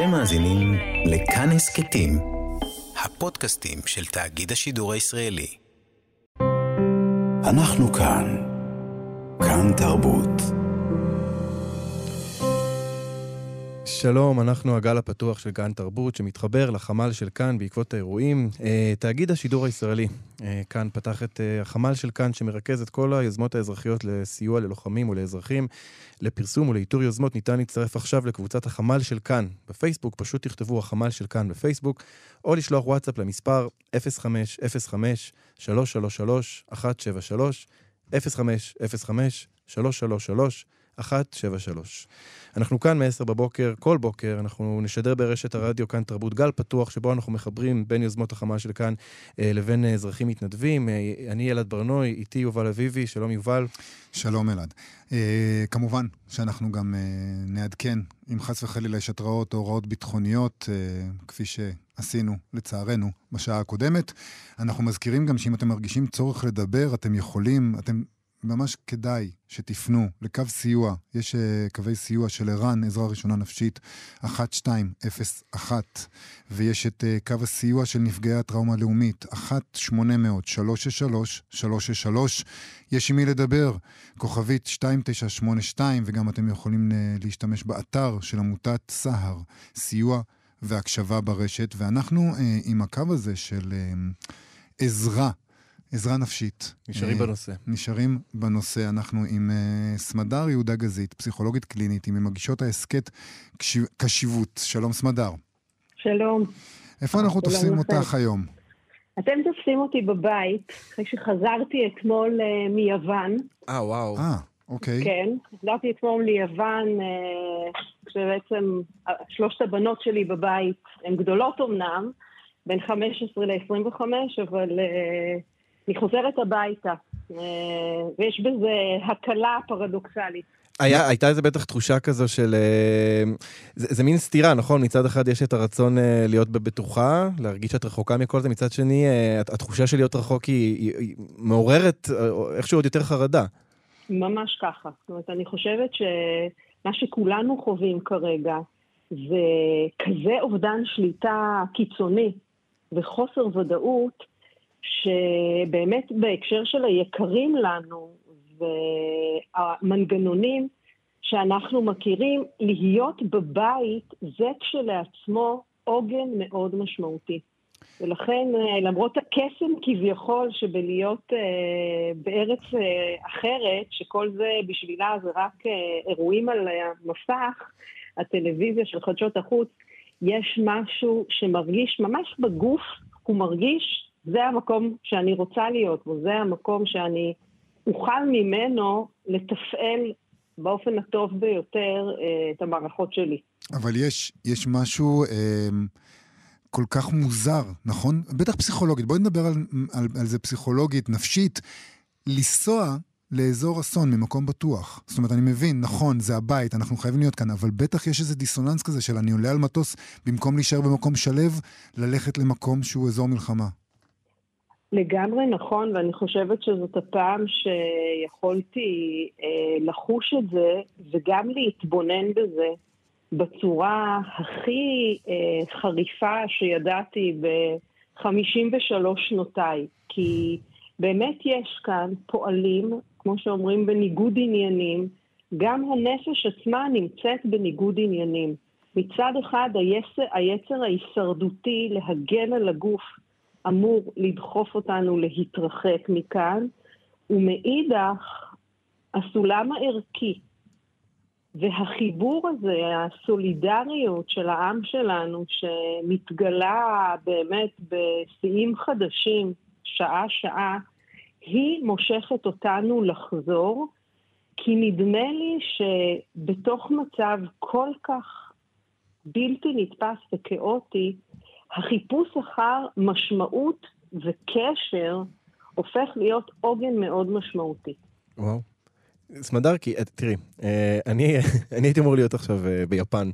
אתם מאזינים לכאן הסכתים, הפודקאסטים של תאגיד השידור הישראלי. אנחנו כאן, כאן תרבות. שלום, אנחנו הגל הפתוח של כאן תרבות, שמתחבר לחמ"ל של כאן בעקבות האירועים. אה, תאגיד השידור הישראלי, אה, כאן פתח את אה, החמ"ל של כאן, שמרכז את כל היוזמות האזרחיות לסיוע ללוחמים ולאזרחים. לפרסום ולאיתור יוזמות ניתן להצטרף עכשיו לקבוצת החמ"ל של כאן בפייסבוק, פשוט תכתבו החמ"ל של כאן בפייסבוק, או לשלוח וואטסאפ למספר 0505-333-173, 0505-333-173. אנחנו כאן מ-10 בבוקר, כל בוקר, אנחנו נשדר ברשת הרדיו כאן תרבות גל פתוח, שבו אנחנו מחברים בין יוזמות החמ"ל של כאן אה, לבין אה, אזרחים מתנדבים. אה, אני אלעד ברנוי, איתי יובל אביבי, שלום יובל. שלום אלעד. אה, כמובן שאנחנו גם אה, נעדכן, אם חס וחלילה יש התראות או הוראות ביטחוניות, אה, כפי שעשינו, לצערנו, בשעה הקודמת. אנחנו מזכירים גם שאם אתם מרגישים צורך לדבר, אתם יכולים, אתם ממש כדאי שתפנו לקו סיוע, יש uh, קווי סיוע של ער"ן, עזרה ראשונה נפשית, 1201, ויש את uh, קו הסיוע של נפגעי הטראומה הלאומית, 1-800-363-363. יש עם מי לדבר, כוכבית 2982, וגם אתם יכולים uh, להשתמש באתר של עמותת סהר, סיוע והקשבה ברשת, ואנחנו uh, עם הקו הזה של uh, עזרה. עזרה נפשית. נשארים uh, בנושא. נשארים בנושא. אנחנו עם uh, סמדר יהודה גזית, פסיכולוגית קלינית, עם מגישות ההסכת קשיבות. שלום סמדר. שלום. איפה אנחנו תופסים אותך היום? אתם תופסים אותי בבית, אחרי שחזרתי אתמול uh, מיוון. אה, וואו. אה, אוקיי. כן, חזרתי אתמול מיוון, כשבעצם שלושת הבנות שלי בבית הן גדולות אמנם, בין 15 ל-25, אבל... Uh, אני חוזרת הביתה, אה, ויש בזה הקלה פרדוקסלית. היה, הייתה איזה בטח תחושה כזו של... אה, זה, זה מין סתירה, נכון? מצד אחד יש את הרצון אה, להיות בבטוחה, להרגיש שאת רחוקה מכל זה, מצד שני, התחושה של להיות רחוק היא, היא, היא מעוררת איכשהו עוד יותר חרדה. ממש ככה. זאת אומרת, אני חושבת שמה שכולנו חווים כרגע זה כזה אובדן שליטה קיצוני וחוסר ודאות, שבאמת בהקשר של היקרים לנו והמנגנונים שאנחנו מכירים, להיות בבית זה כשלעצמו עוגן מאוד משמעותי. ולכן, אה, למרות הקסם כביכול שבלהיות אה, בארץ אה, אחרת, שכל זה בשבילה זה רק אה, אירועים על המסך, הטלוויזיה של חדשות החוץ, יש משהו שמרגיש ממש בגוף, הוא מרגיש זה המקום שאני רוצה להיות בו, זה המקום שאני אוכל ממנו לתפעל באופן הטוב ביותר אה, את המערכות שלי. אבל יש, יש משהו אה, כל כך מוזר, נכון? בטח פסיכולוגית. בואי נדבר על, על, על זה פסיכולוגית, נפשית. לנסוע לאזור אסון ממקום בטוח. זאת אומרת, אני מבין, נכון, זה הבית, אנחנו חייבים להיות כאן, אבל בטח יש איזה דיסוננס כזה של אני עולה על מטוס, במקום להישאר במקום שלו, ללכת למקום שהוא אזור מלחמה. לגמרי נכון, ואני חושבת שזאת הפעם שיכולתי אה, לחוש את זה וגם להתבונן בזה בצורה הכי אה, חריפה שידעתי ב-53 שנותיי. כי באמת יש כאן פועלים, כמו שאומרים, בניגוד עניינים. גם הנפש עצמה נמצאת בניגוד עניינים. מצד אחד היצר, היצר ההישרדותי להגן על הגוף אמור לדחוף אותנו להתרחק מכאן, ומאידך, הסולם הערכי והחיבור הזה, הסולידריות של העם שלנו, שמתגלה באמת בשיאים חדשים, שעה-שעה, היא מושכת אותנו לחזור, כי נדמה לי שבתוך מצב כל כך בלתי נתפס וכאוטי, החיפוש אחר משמעות וקשר הופך להיות עוגן מאוד משמעותי. וואו. סמדרקי, תראי, אני, אני הייתי אמור להיות עכשיו ביפן.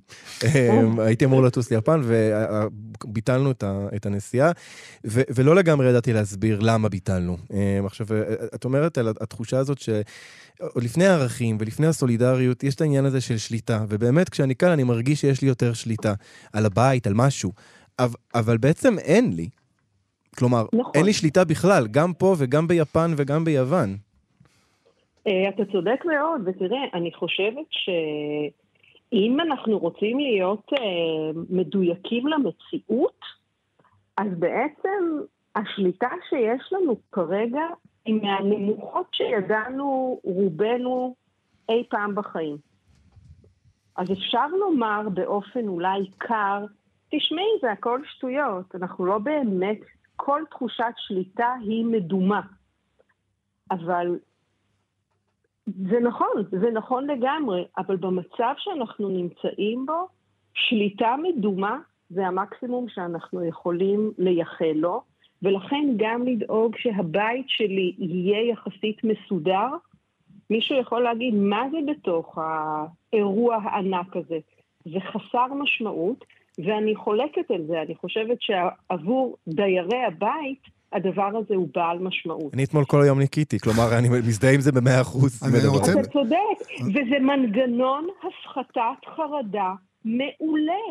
הייתי אמור לטוס ליפן וביטלנו את הנסיעה, ולא לגמרי ידעתי להסביר למה ביטלנו. עכשיו, את אומרת על התחושה הזאת ש... עוד לפני הערכים ולפני הסולידריות, יש את העניין הזה של שליטה, ובאמת כשאני כאן אני מרגיש שיש לי יותר שליטה על הבית, על משהו, אבל, אבל בעצם אין לי. כלומר, נכון. אין לי שליטה בכלל, גם פה וגם ביפן וגם ביוון. אה, אתה צודק מאוד, ותראה, אני חושבת שאם אנחנו רוצים להיות אה, מדויקים למציאות, אז בעצם השליטה שיש לנו כרגע היא מהנמוכות שידענו רובנו אי פעם בחיים. אז אפשר לומר באופן אולי קר, תשמעי, זה הכל שטויות, אנחנו לא באמת, כל תחושת שליטה היא מדומה. אבל זה נכון, זה נכון לגמרי, אבל במצב שאנחנו נמצאים בו, שליטה מדומה זה המקסימום שאנחנו יכולים לייחל לו, ולכן גם לדאוג שהבית שלי יהיה יחסית מסודר. מישהו יכול להגיד, מה זה בתוך האירוע הענק הזה? זה חסר משמעות, ואני חולקת על זה. אני חושבת שעבור דיירי הבית, הדבר הזה הוא בעל משמעות. אני אתמול כל היום ניקיתי, כלומר, אני מזדהה עם זה במאה אחוז. אתה צודק, וזה מנגנון הפחתת חרדה מעולה,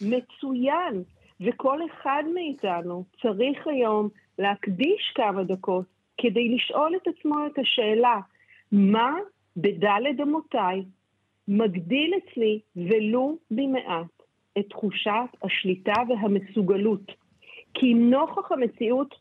מצוין. וכל אחד מאיתנו צריך היום להקדיש כמה דקות כדי לשאול את עצמו את השאלה, מה בדלת אמותיי מגדיל אצלי ולו במעט את תחושת השליטה והמסוגלות. כי נוכח המציאות,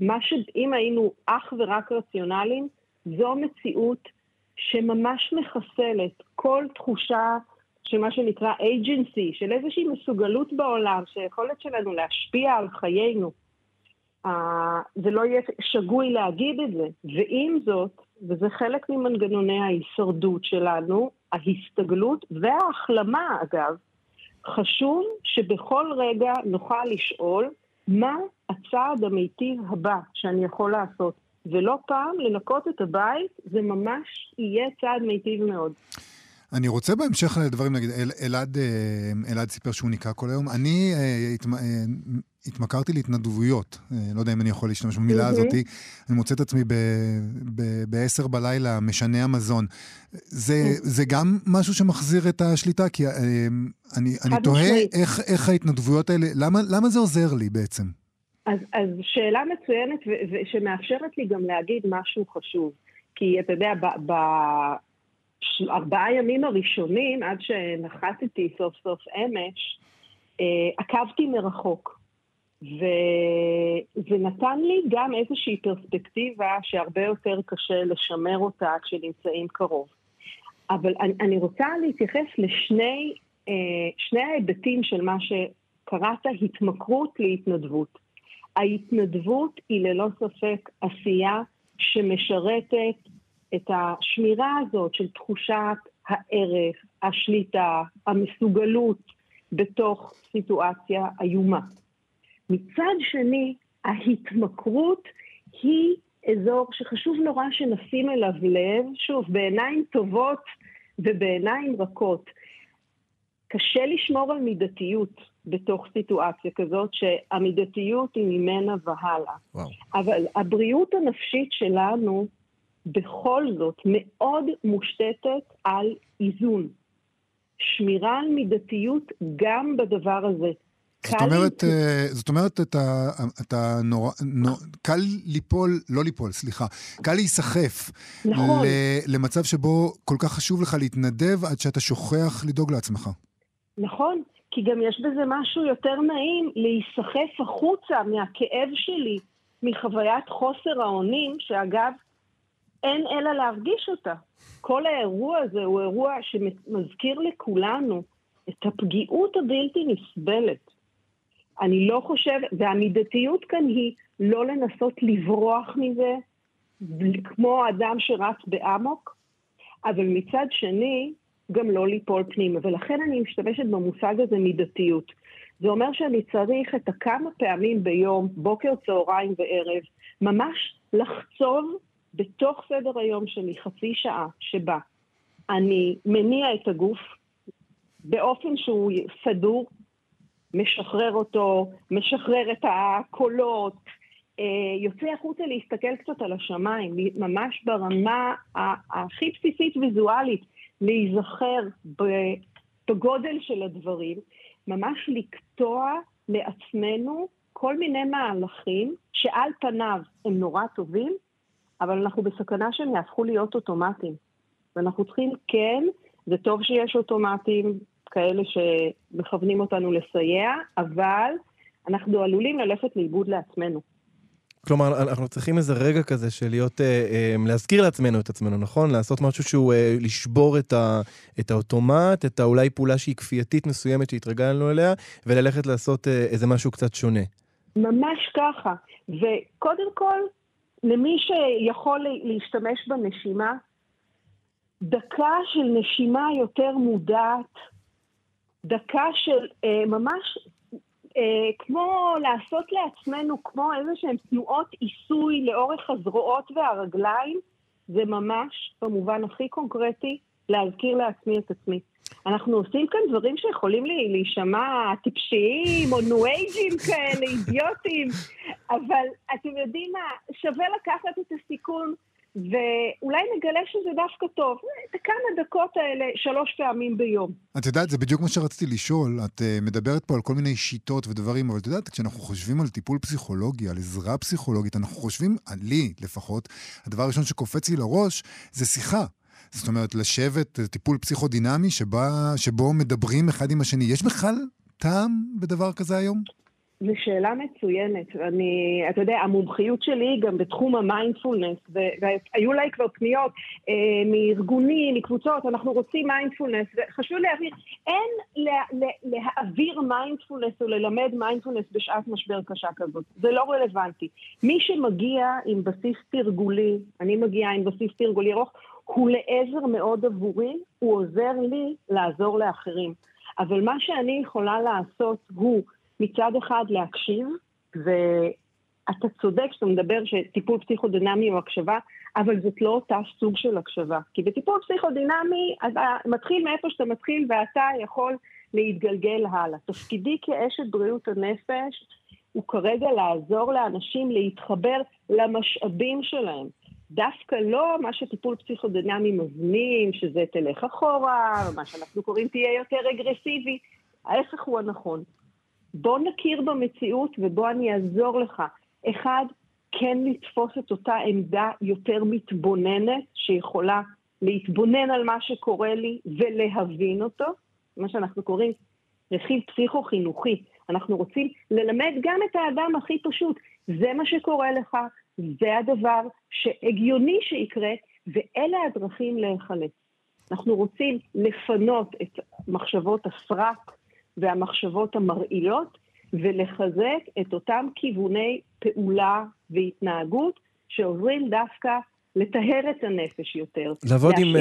מה שאם היינו אך ורק רציונליים, זו מציאות שממש מחסלת כל תחושה של מה שנקרא agency, של איזושהי מסוגלות בעולם, שהיכולת שלנו להשפיע על חיינו. Uh, זה לא יהיה שגוי להגיד את זה. ועם זאת, וזה חלק ממנגנוני ההישרדות שלנו, ההסתגלות וההחלמה, אגב, חשוב שבכל רגע נוכל לשאול מה הצעד המיטיב הבא שאני יכול לעשות. ולא פעם לנקות את הבית, זה ממש יהיה צעד מיטיב מאוד. אני רוצה בהמשך לדברים, נגיד, אל, אלעד, אה, אלעד סיפר שהוא ניקה כל היום. אני אה, התמ, אה, התמכרתי להתנדבויות, לא יודע אם אני יכול להשתמש במילה הזאת. אני מוצא את עצמי ב-10 בלילה, משנה המזון. זה, זה גם משהו שמחזיר את השליטה, כי אני, אני תוהה איך, איך ההתנדבויות האלה, למה, למה זה עוזר לי בעצם? אז, אז שאלה מצוינת, ושמאפשרת לי גם להגיד משהו חשוב. כי אתה יודע, ב, ב, ארבעה ימים הראשונים, עד שנחתתי סוף סוף אמש, אה, עקבתי מרחוק. וזה נתן לי גם איזושהי פרספקטיבה שהרבה יותר קשה לשמר אותה כשנמצאים קרוב. אבל אני, אני רוצה להתייחס לשני אה, שני ההיבטים של מה שקראת התמכרות להתנדבות. ההתנדבות היא ללא ספק עשייה שמשרתת את השמירה הזאת של תחושת הערך, השליטה, המסוגלות בתוך סיטואציה איומה. מצד שני, ההתמכרות היא אזור שחשוב נורא שנשים אליו לב, שוב, בעיניים טובות ובעיניים רכות. קשה לשמור על מידתיות בתוך סיטואציה כזאת, שהמידתיות היא ממנה והלאה. וואו. אבל הבריאות הנפשית שלנו בכל זאת מאוד מושתתת על איזון. שמירה על מידתיות גם בדבר הזה. זאת אומרת, לי... אה, זאת אומרת, אתה, אתה נורא, נור, קל ליפול, לא ליפול, סליחה, קל להיסחף נכון. למצב שבו כל כך חשוב לך להתנדב עד שאתה שוכח לדאוג לעצמך. נכון, כי גם יש בזה משהו יותר נעים להיסחף החוצה מהכאב שלי, מחוויית חוסר האונים, שאגב, אין אלא להרגיש אותה. כל האירוע הזה הוא אירוע שמזכיר לכולנו את הפגיעות הבלתי נסבלת. אני לא חושבת, והמידתיות כאן היא לא לנסות לברוח מזה כמו אדם שרץ באמוק, אבל מצד שני, גם לא ליפול פנימה. ולכן אני משתמשת במושג הזה מידתיות. זה אומר שאני צריך את הכמה פעמים ביום, בוקר, צהריים וערב, ממש לחצוב בתוך סדר היום שלי חצי שעה שבה אני מניע את הגוף באופן שהוא סדור, משחרר אותו, משחרר את הקולות, אה, יוצא החוצה להסתכל קצת על השמיים, ממש ברמה הכי בסיסית ויזואלית, להיזכר בגודל של הדברים, ממש לקטוע לעצמנו כל מיני מהלכים שעל פניו הם נורא טובים, אבל אנחנו בסכנה שהם יהפכו להיות אוטומטיים. ואנחנו צריכים, כן, זה טוב שיש אוטומטים כאלה שמכוונים אותנו לסייע, אבל אנחנו עלולים ללכת לאיבוד לעצמנו. כלומר, אנחנו צריכים איזה רגע כזה של להיות, אה, אה, להזכיר לעצמנו את עצמנו, נכון? לעשות משהו שהוא אה, לשבור את, ה, את האוטומט, את האולי פעולה שהיא כפייתית מסוימת שהתרגלנו אליה, וללכת לעשות אה, איזה משהו קצת שונה. ממש ככה. וקודם כל, למי שיכול להשתמש בנשימה, דקה של נשימה יותר מודעת, דקה של אה, ממש אה, כמו לעשות לעצמנו כמו איזה שהן תנועות עיסוי לאורך הזרועות והרגליים, זה ממש, במובן הכי קונקרטי, להזכיר לעצמי את עצמי. אנחנו עושים כאן דברים שיכולים לי להישמע טיפשיים או ניו-אייג'ים כאלה, אידיוטים, אבל אתם יודעים מה, שווה לקחת את הסיכון ואולי נגלה שזה דווקא טוב. את הכמה דקות האלה שלוש פעמים ביום. את יודעת, זה בדיוק מה שרציתי לשאול. את uh, מדברת פה על כל מיני שיטות ודברים, אבל את יודעת, כשאנחנו חושבים על טיפול פסיכולוגי, על עזרה פסיכולוגית, אנחנו חושבים, לי לפחות, הדבר הראשון שקופץ לי לראש זה שיחה. זאת אומרת, לשבת, טיפול פסיכודינמי שבה, שבו מדברים אחד עם השני. יש בכלל טעם בדבר כזה היום? זו שאלה מצוינת. אני, אתה יודע, המומחיות שלי היא גם בתחום המיינדפולנס, והיו לי כבר פניות אה, מארגונים, מקבוצות, אנחנו רוצים מיינדפולנס, וחשוב להבהיר, אין לה, לה, להעביר מיינדפולנס או ללמד מיינדפולנס בשעת משבר קשה כזאת, זה לא רלוונטי. מי שמגיע עם בסיס תרגולי, אני מגיעה עם בסיס תרגולי ארוך, הוא לעזר מאוד עבורי, הוא עוזר לי לעזור לאחרים. אבל מה שאני יכולה לעשות הוא מצד אחד להקשיב, ואתה צודק שאתה מדבר שטיפול פסיכודינמי הוא הקשבה, אבל זאת לא אותה סוג של הקשבה. כי בטיפול פסיכודינמי אתה מתחיל מאיפה שאתה מתחיל ואתה יכול להתגלגל הלאה. תפקידי כאשת בריאות הנפש הוא כרגע לעזור לאנשים להתחבר למשאבים שלהם. דווקא לא מה שטיפול פסיכודינמי מזמין, שזה תלך אחורה, מה שאנחנו קוראים תהיה יותר אגרסיבי, ההפך הוא הנכון. בוא נכיר במציאות ובוא אני אעזור לך. אחד, כן לתפוס את אותה עמדה יותר מתבוננת, שיכולה להתבונן על מה שקורה לי ולהבין אותו, מה שאנחנו קוראים רכיב פסיכו-חינוכי. אנחנו רוצים ללמד גם את האדם הכי פשוט. זה מה שקורה לך, זה הדבר שהגיוני שיקרה, ואלה הדרכים להיחלץ. אנחנו רוצים לפנות את מחשבות הסרק, והמחשבות המרעילות, ולחזק את אותם כיווני פעולה והתנהגות שעוברים דווקא לטהר את הנפש יותר. לעבוד, עם, uh,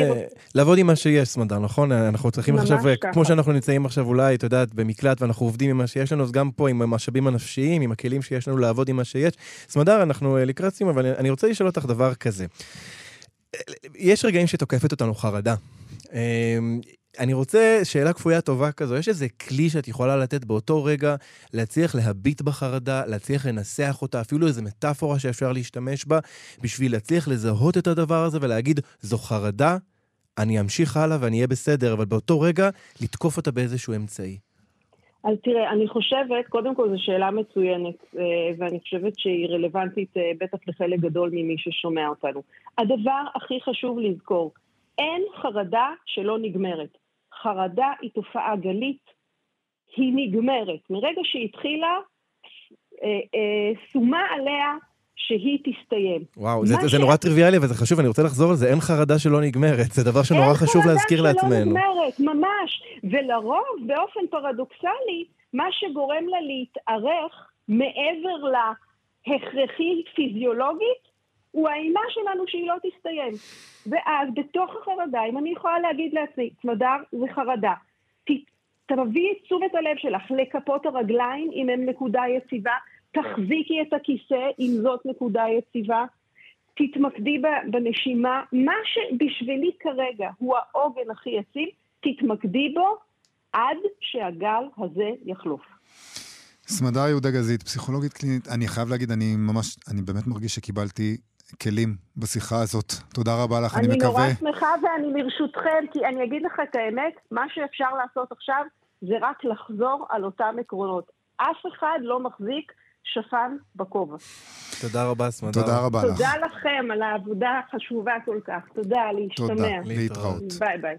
לעבוד עם מה שיש, סמדר, נכון? אנחנו צריכים עכשיו, אה, ככה. כמו שאנחנו נמצאים עכשיו אולי, את יודעת, במקלט ואנחנו עובדים עם מה שיש לנו, אז גם פה עם המשאבים הנפשיים, עם הכלים שיש לנו לעבוד עם מה שיש. סמדר, אנחנו uh, לקראת סיום, אבל אני רוצה לשאול אותך דבר כזה. יש רגעים שתוקפת אותנו חרדה. אני רוצה שאלה כפויה טובה כזו, יש איזה כלי שאת יכולה לתת באותו רגע, להצליח להביט בחרדה, להצליח לנסח אותה, אפילו איזו מטאפורה שאפשר להשתמש בה, בשביל להצליח לזהות את הדבר הזה ולהגיד, זו חרדה, אני אמשיך הלאה ואני אהיה בסדר, אבל באותו רגע, לתקוף אותה באיזשהו אמצעי. אז תראה, אני חושבת, קודם כל זו שאלה מצוינת, אה, ואני חושבת שהיא רלוונטית אה, בטח לחלק גדול ממי ששומע אותנו. הדבר הכי חשוב לזכור, אין חרדה שלא נגמרת. חרדה היא תופעה גלית, היא נגמרת. מרגע שהיא התחילה, אה, אה, שומה עליה שהיא תסתיים. וואו, זה, ש... זה נורא טריוויאלי, וזה חשוב, אני רוצה לחזור על זה, אין חרדה שלא נגמרת, זה דבר שנורא חשוב להזכיר לעצמנו. אין חרדה שלא נגמרת, ממש. ולרוב, באופן פרדוקסלי, מה שגורם לה להתארך מעבר להכרחי פיזיולוגית, הוא האימה שלנו שהיא לא תסתיים. ואז בתוך החרדה, אם אני יכולה להגיד לעצמי, צמדר זה חרדה, תביאי את תשומת הלב שלך לכפות הרגליים אם הן נקודה יציבה, תחזיקי את הכיסא אם זאת נקודה יציבה, תתמקדי בנשימה, מה שבשבילי כרגע הוא העוגן הכי יציב, תתמקדי בו עד שהגל הזה יחלוף. סמדה יהודה גזית, פסיכולוגית קלינית. אני חייב להגיד, אני ממש, אני באמת מרגיש שקיבלתי כלים בשיחה הזאת. תודה רבה לך, אני, אני מקווה... אני נורא שמחה ואני לרשותכם, כי אני אגיד לך את האמת, מה שאפשר לעשות עכשיו זה רק לחזור על אותם עקרונות. אף אחד לא מחזיק שפן בכובע. תודה רבה, סמדר. תודה רבה תודה לך. תודה לכם על העבודה החשובה כל כך. תודה, להשתמע. תודה, להתראות. ביי ביי.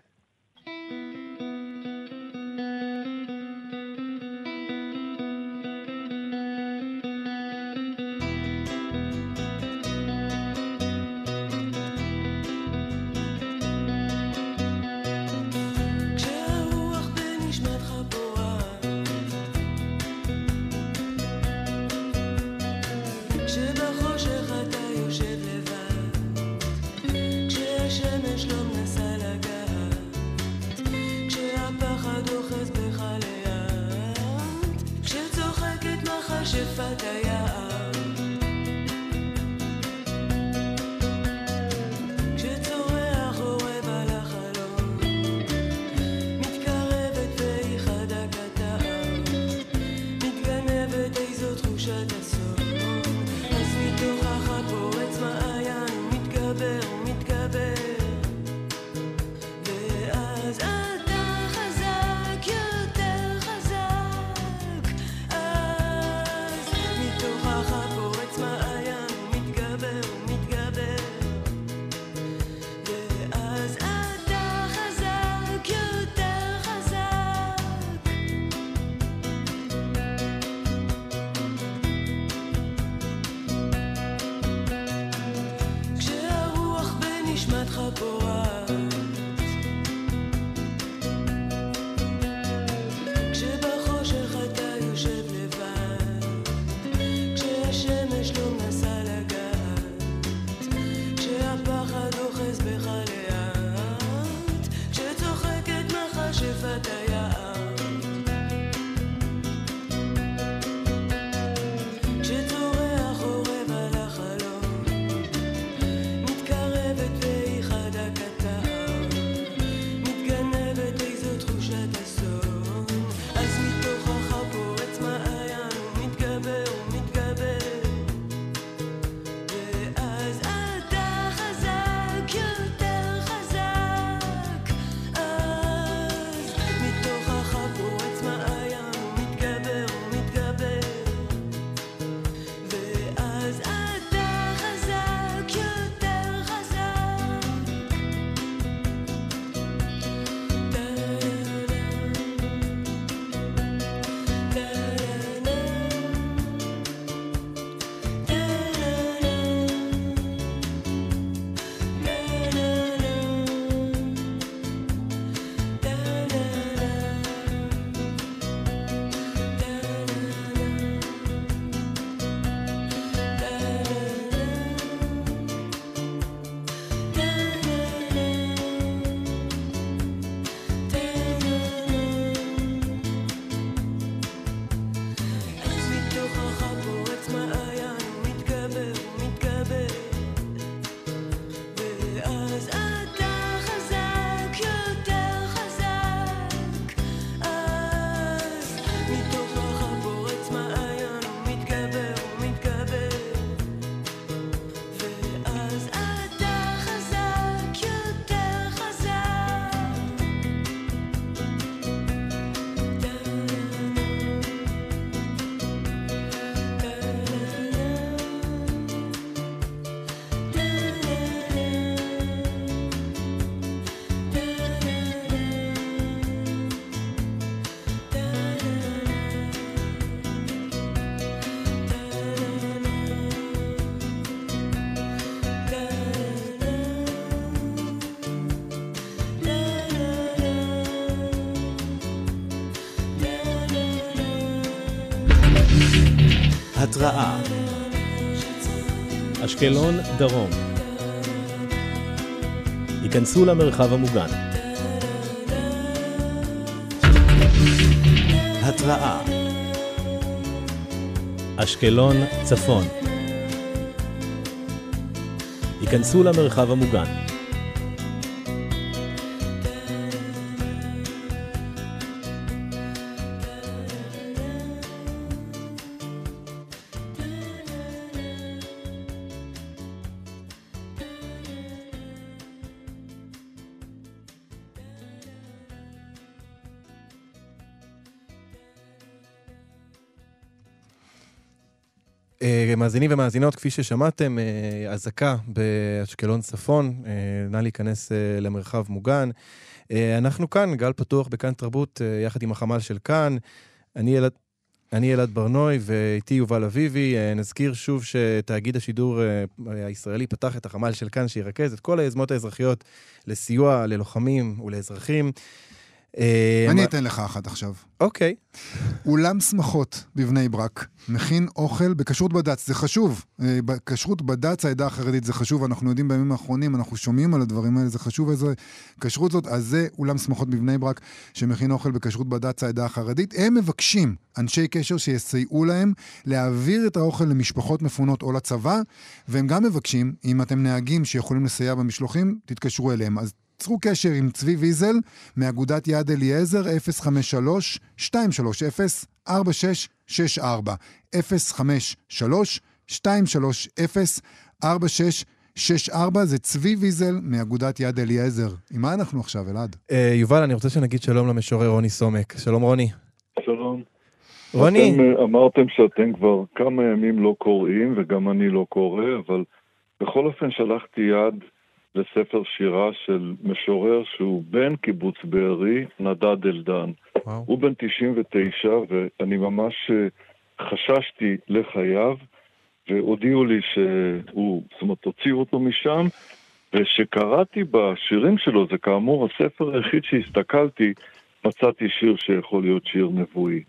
התראה אשקלון דרום היכנסו למרחב המוגן. התראה אשקלון צפון היכנסו למרחב המוגן. מאזינים ומאזינות, כפי ששמעתם, אה, אזעקה באשקלון צפון, אה, נא להיכנס אה, למרחב מוגן. אה, אנחנו כאן, גל פתוח בכאן תרבות, אה, יחד עם החמ"ל של כאן. אני אלעד, אני אלעד ברנוי ואיתי יובל אביבי. אה, נזכיר שוב שתאגיד השידור אה, הישראלי פתח את החמ"ל של כאן, שירכז את כל היוזמות האזרחיות לסיוע ללוחמים ולאזרחים. אה, אני אתן לך אחת עכשיו. אוקיי. אולם שמחות בבני ברק מכין אוכל בכשרות בד"ץ, זה חשוב. אה, כשרות בד"ץ, העדה החרדית, זה חשוב. אנחנו יודעים בימים האחרונים, אנחנו שומעים על הדברים האלה, זה חשוב איזה כשרות זאת. אז זה אולם שמחות בבני ברק שמכין אוכל בכשרות בד"ץ, העדה החרדית. הם מבקשים אנשי קשר שיסייעו להם להעביר את האוכל למשפחות מפונות או לצבא, והם גם מבקשים, אם אתם נהגים שיכולים לסייע במשלוחים, תתקשרו אליהם. אז צרו קשר עם צבי ויזל מאגודת יד אליעזר, 053-230-4664. 053-230-4664 זה צבי ויזל מאגודת יד אליעזר. עם מה אנחנו עכשיו, אלעד? אה, יובל, אני רוצה שנגיד שלום למשורר רוני סומק. שלום רוני. שלום. רוני, אתם אה, אמרתם שאתם כבר כמה ימים לא קוראים, וגם אני לא קורא, אבל בכל אופן שלחתי יד לספר שירה של משורר שהוא בן קיבוץ בארי, נדד אלדן. וואו. הוא בן 99, ואני ממש אה, חששתי לחייו, והודיעו לי שהוא, זאת אומרת, הוציאו אותו משם, וכשקראתי בשירים שלו, זה כאמור הספר היחיד שהסתכלתי, מצאתי שיר שיכול להיות שיר נבואי.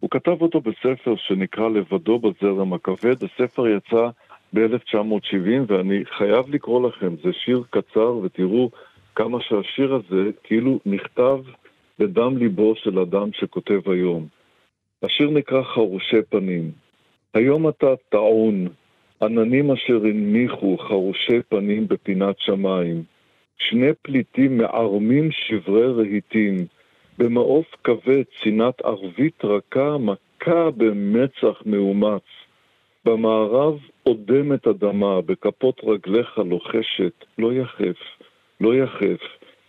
הוא כתב אותו בספר שנקרא לבדו בזרם הכבד, הספר יצא ב-1970 ואני חייב לקרוא לכם, זה שיר קצר ותראו כמה שהשיר הזה כאילו נכתב בדם ליבו של אדם שכותב היום. השיר נקרא חרושי פנים. היום אתה טעון, עננים אשר הנמיכו חרושי פנים בפינת שמיים. שני פליטים מערמים שברי רהיטים, במעוף כבד צינת ערבית רכה מכה במצח מאומץ. במערב אודמת אדמה, בכפות רגליך לוחשת, לא יחף, לא יחף.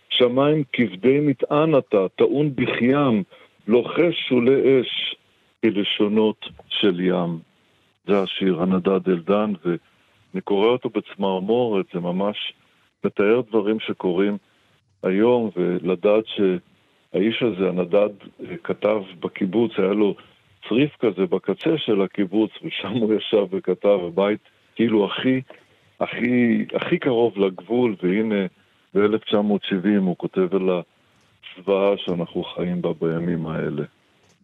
שמיים כבדי מטען אתה, טעון בכיים, לוחש שולי אש, כלשונות של ים. זה השיר הנדד אלדן, ואני קורא אותו בצמרמורת, זה ממש מתאר דברים שקורים היום, ולדעת שהאיש הזה, הנדד, אה, כתב בקיבוץ, היה לו צריף כזה בקצה של הקיבוץ, ושם הוא ישב וכתב, הבית כאילו הכי, הכי, הכי קרוב לגבול, והנה ב-1970 הוא כותב על הזוועה שאנחנו חיים בה בימים האלה.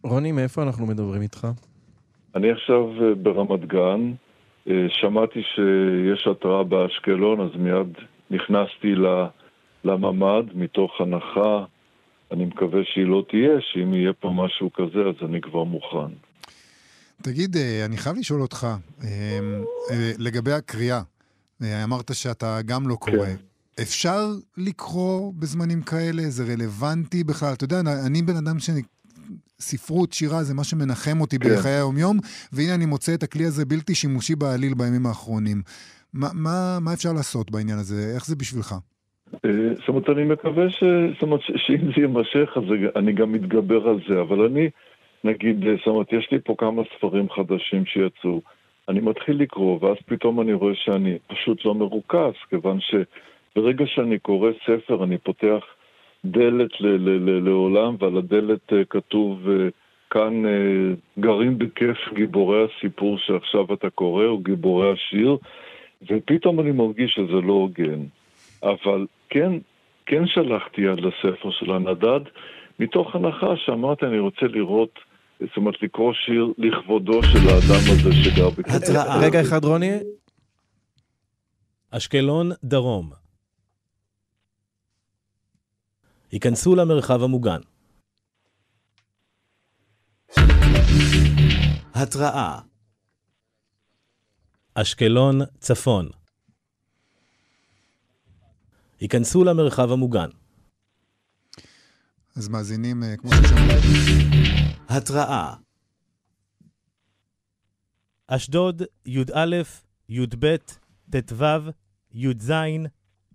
רוני, מאיפה אנחנו מדברים איתך? אני עכשיו אה, ברמת גן, אה, שמעתי שיש התראה באשקלון, אז מיד נכנסתי לממ"ד מתוך הנחה, אני מקווה שהיא לא תהיה, שאם יהיה פה משהו כזה אז אני כבר מוכן. תגיד, אה, אני חייב לשאול אותך, אה, אה, לגבי הקריאה, אה, אמרת שאתה גם לא קורא. כן. אפשר לקרוא בזמנים כאלה? זה רלוונטי בכלל? אתה יודע, אני בן אדם ש... ספרות, שירה, זה מה שמנחם אותי כן. בחיי היום-יום, והנה אני מוצא את הכלי הזה בלתי שימושי בעליל בימים האחרונים. מה, מה, מה אפשר לעשות בעניין הזה? איך זה בשבילך? אה, זאת אומרת, אני מקווה ש... זאת אומרת, שאם זה יימשך, אז אני גם מתגבר על זה. אבל אני, נגיד, אה, זאת אומרת, יש לי פה כמה ספרים חדשים שיצאו. אני מתחיל לקרוא, ואז פתאום אני רואה שאני פשוט לא מרוכז, כיוון שברגע שאני קורא ספר, אני פותח דלת ל- ל- ל- לעולם, ועל הדלת אה, כתוב... כאן גרים בכיף גיבורי הסיפור שעכשיו אתה קורא, או גיבורי השיר, ופתאום אני מרגיש שזה לא הוגן. אבל כן, כן שלחתי יד לספר של הנדד, מתוך הנחה שאמרתי, אני רוצה לראות, זאת אומרת, לקרוא שיר לכבודו של האדם הזה שגר. התראה. רגע אחד, רוני. אשקלון, דרום. היכנסו למרחב המוגן. התראה. אשקלון, צפון. היכנסו למרחב המוגן. אז מאזינים, אה, כמו ששמעתם, התראה אשדוד, י"א, י"ב, ט"ו, י"ז,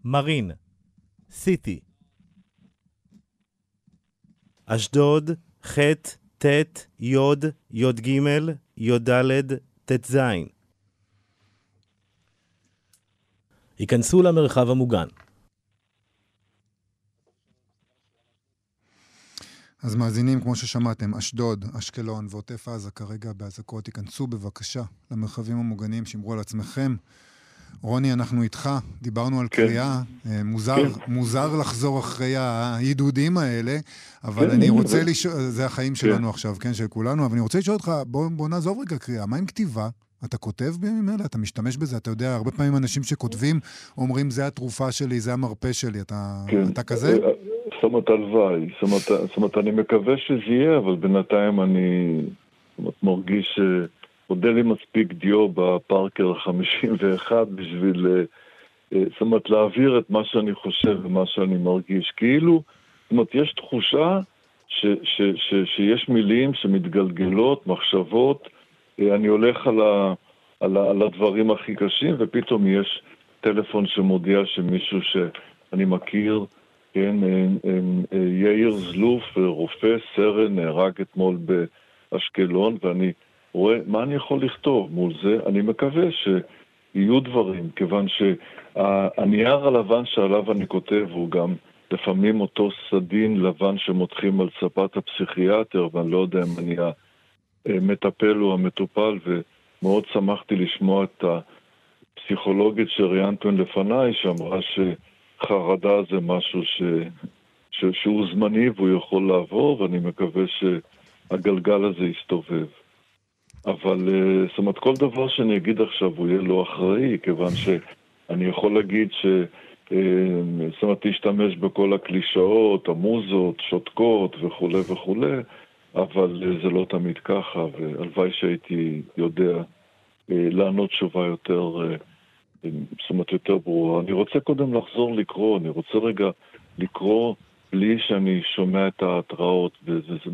מרין, סיטי. אשדוד, ח', ט', י', י"ג, י"ד, ט"ז. היכנסו למרחב המוגן. אז מאזינים, כמו ששמעתם, אשדוד, אשקלון ועוטף עזה כרגע באזעקות, תיכנסו בבקשה למרחבים המוגנים, שמרו על עצמכם. רוני, אנחנו איתך, דיברנו על כן. קריאה, אה, מוזר, כן. מוזר לחזור אחרי העידודים האלה, אבל כן, אני זה- רוצה לשאול, זה החיים כן. שלנו עכשיו, כן, של כולנו, אבל אני רוצה לשאול אותך, בוא, בוא נעזוב רגע קריאה, מה עם כתיבה? אתה כותב בימים אלה? אתה משתמש בזה? אתה יודע, הרבה פעמים אנשים שכותבים אומרים, זה התרופה שלי, זה המרפא שלי. אתה, כן. אתה כזה? אה, זאת אומרת, הלוואי. זאת אומרת, זאת אני מקווה שזה יהיה, אבל בינתיים אני זאת מרגיש שעודה לי מספיק דיו בפארקר ה-51 בשביל, אה, אה, זאת אומרת, להעביר את מה שאני חושב ומה שאני מרגיש. כאילו, זאת אומרת, יש תחושה ש, ש, ש, שיש מילים שמתגלגלות, מחשבות, אה, אני הולך על, ה, על, ה, על הדברים הכי קשים, ופתאום יש טלפון שמודיע שמישהו שאני מכיר, כן, אה, אה, אה, יאיר זלוף, רופא, סרן, נהרג אתמול באשקלון, ואני רואה מה אני יכול לכתוב מול זה. אני מקווה שיהיו דברים, כיוון שהנייר הלבן שעליו אני כותב הוא גם לפעמים אותו סדין לבן שמותחים על ספת הפסיכיאטר, ואני לא יודע אם אני המטפל או המטופל, ומאוד שמחתי לשמוע את הפסיכולוגית שראיינתם לפניי, שאמרה שחרדה זה משהו ש... ש... שהוא זמני והוא יכול לעבור, ואני מקווה שהגלגל הזה יסתובב. אבל אה, זאת אומרת, כל דבר שאני אגיד עכשיו הוא יהיה לא אחראי, כיוון שאני יכול להגיד ש... אה, זאת אומרת, להשתמש בכל הקלישאות, המוזות, שותקות וכולי וכולי, אבל אה, זה לא תמיד ככה, והלוואי שהייתי יודע לענות תשובה יותר, אה, אה, אומרת, יותר ברורה. אני רוצה קודם לחזור לקרוא, אני רוצה רגע לקרוא בלי שאני שומע את ההתראות,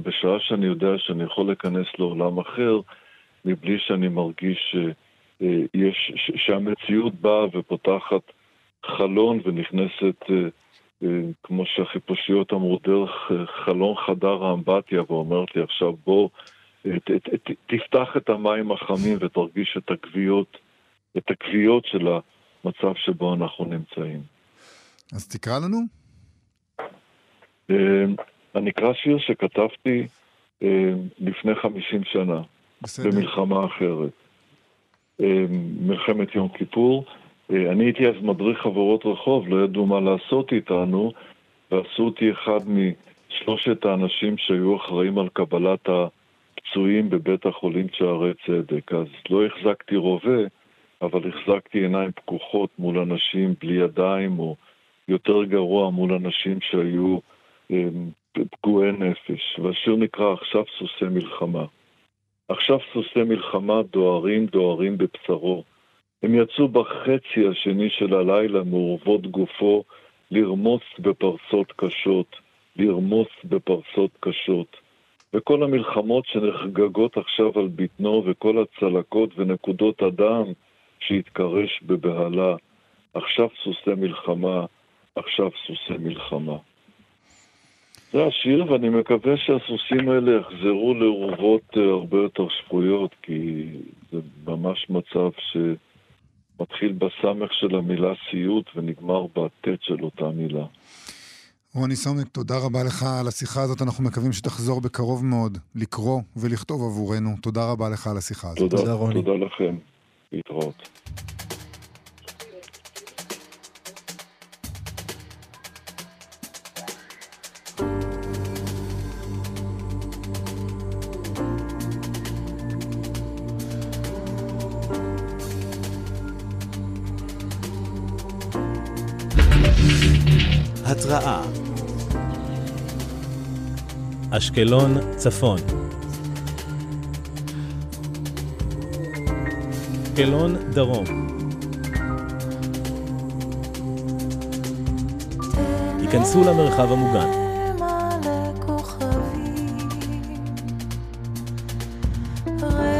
בשעה שאני יודע שאני יכול להיכנס לעולם אחר, מבלי שאני מרגיש שיש, ש, שהמציאות באה ופותחת חלון ונכנסת, אה, אה, כמו שהחיפושיות אמרו, דרך אה, חלון חדר האמבטיה, ואומרת לי עכשיו בוא, אה, ת, ת, ת, תפתח את המים החמים ותרגיש את הגוויות, את הגוויות של המצב שבו אנחנו נמצאים. אז תקרא לנו. אה, אני אקרא שיר שכתבתי אה, לפני 50 שנה. בסדר. במלחמה אחרת. אה, מלחמת יום כיפור. אני הייתי אז מדריך חברות רחוב, לא ידעו מה לעשות איתנו, ועשו אותי אחד משלושת האנשים שהיו אחראים על קבלת הפצועים בבית החולים שערי צדק. אז לא החזקתי רובה, אבל החזקתי עיניים פקוחות מול אנשים בלי ידיים, או יותר גרוע, מול אנשים שהיו אה, פגועי נפש. והשיר נקרא עכשיו סוסי מלחמה. עכשיו סוסי מלחמה דוהרים דוהרים בבשרו. הם יצאו בחצי השני של הלילה מעורבות גופו לרמוס בפרסות קשות, לרמוס בפרסות קשות. וכל המלחמות שנחגגות עכשיו על בטנו וכל הצלקות ונקודות הדם שהתקרש בבהלה. עכשיו סוסי מלחמה, עכשיו סוסי מלחמה. זה השיר, ואני מקווה שהסוסים האלה יחזרו לאורוות אה, הרבה יותר שפויות, כי זה ממש מצב שמתחיל בסמך של המילה סיוט ונגמר בטית של אותה מילה. רוני סומק, תודה רבה לך על השיחה הזאת. אנחנו מקווים שתחזור בקרוב מאוד לקרוא ולכתוב עבורנו. תודה רבה לך על השיחה הזאת. תודה, תודה, רוני. תודה לכם. להתראות. התראה אשקלון צפון אשקלון דרום היכנסו למרחב המוגן. מלא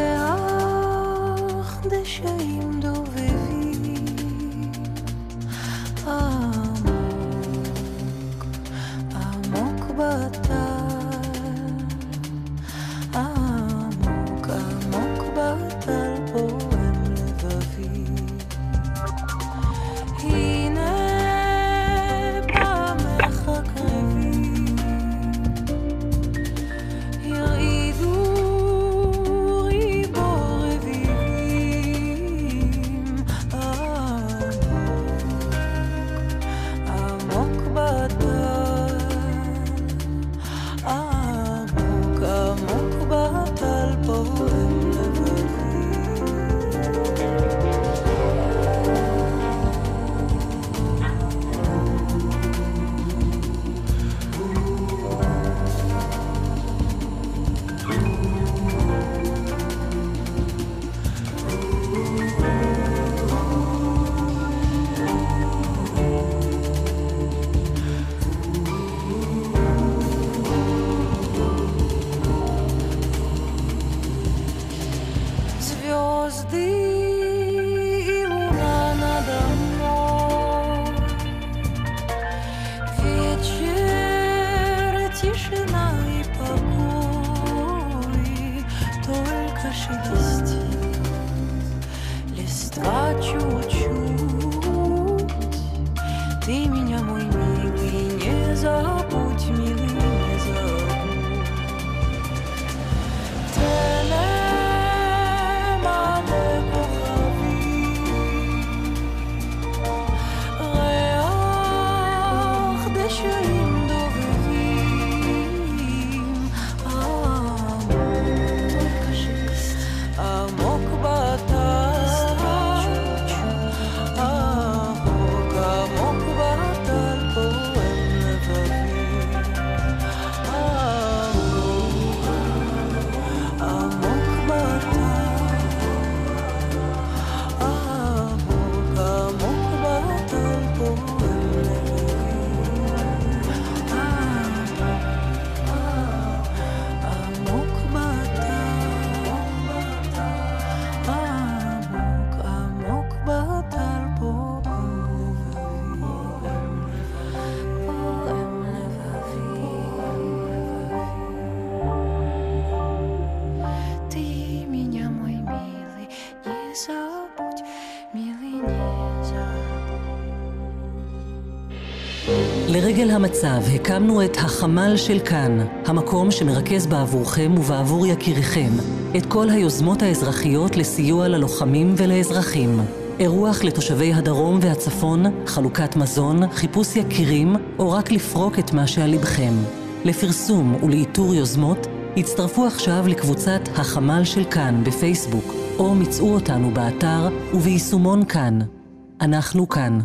לרגל המצב הקמנו את החמ"ל של כאן, המקום שמרכז בעבורכם ובעבור יקיריכם את כל היוזמות האזרחיות לסיוע ללוחמים ולאזרחים. אירוח לתושבי הדרום והצפון, חלוקת מזון, חיפוש יקירים, או רק לפרוק את מה שעל לבכם. לפרסום ולאיתור יוזמות, הצטרפו עכשיו לקבוצת החמ"ל של כאן בפייסבוק, או מצאו אותנו באתר וביישומון כאן. אנחנו כאן.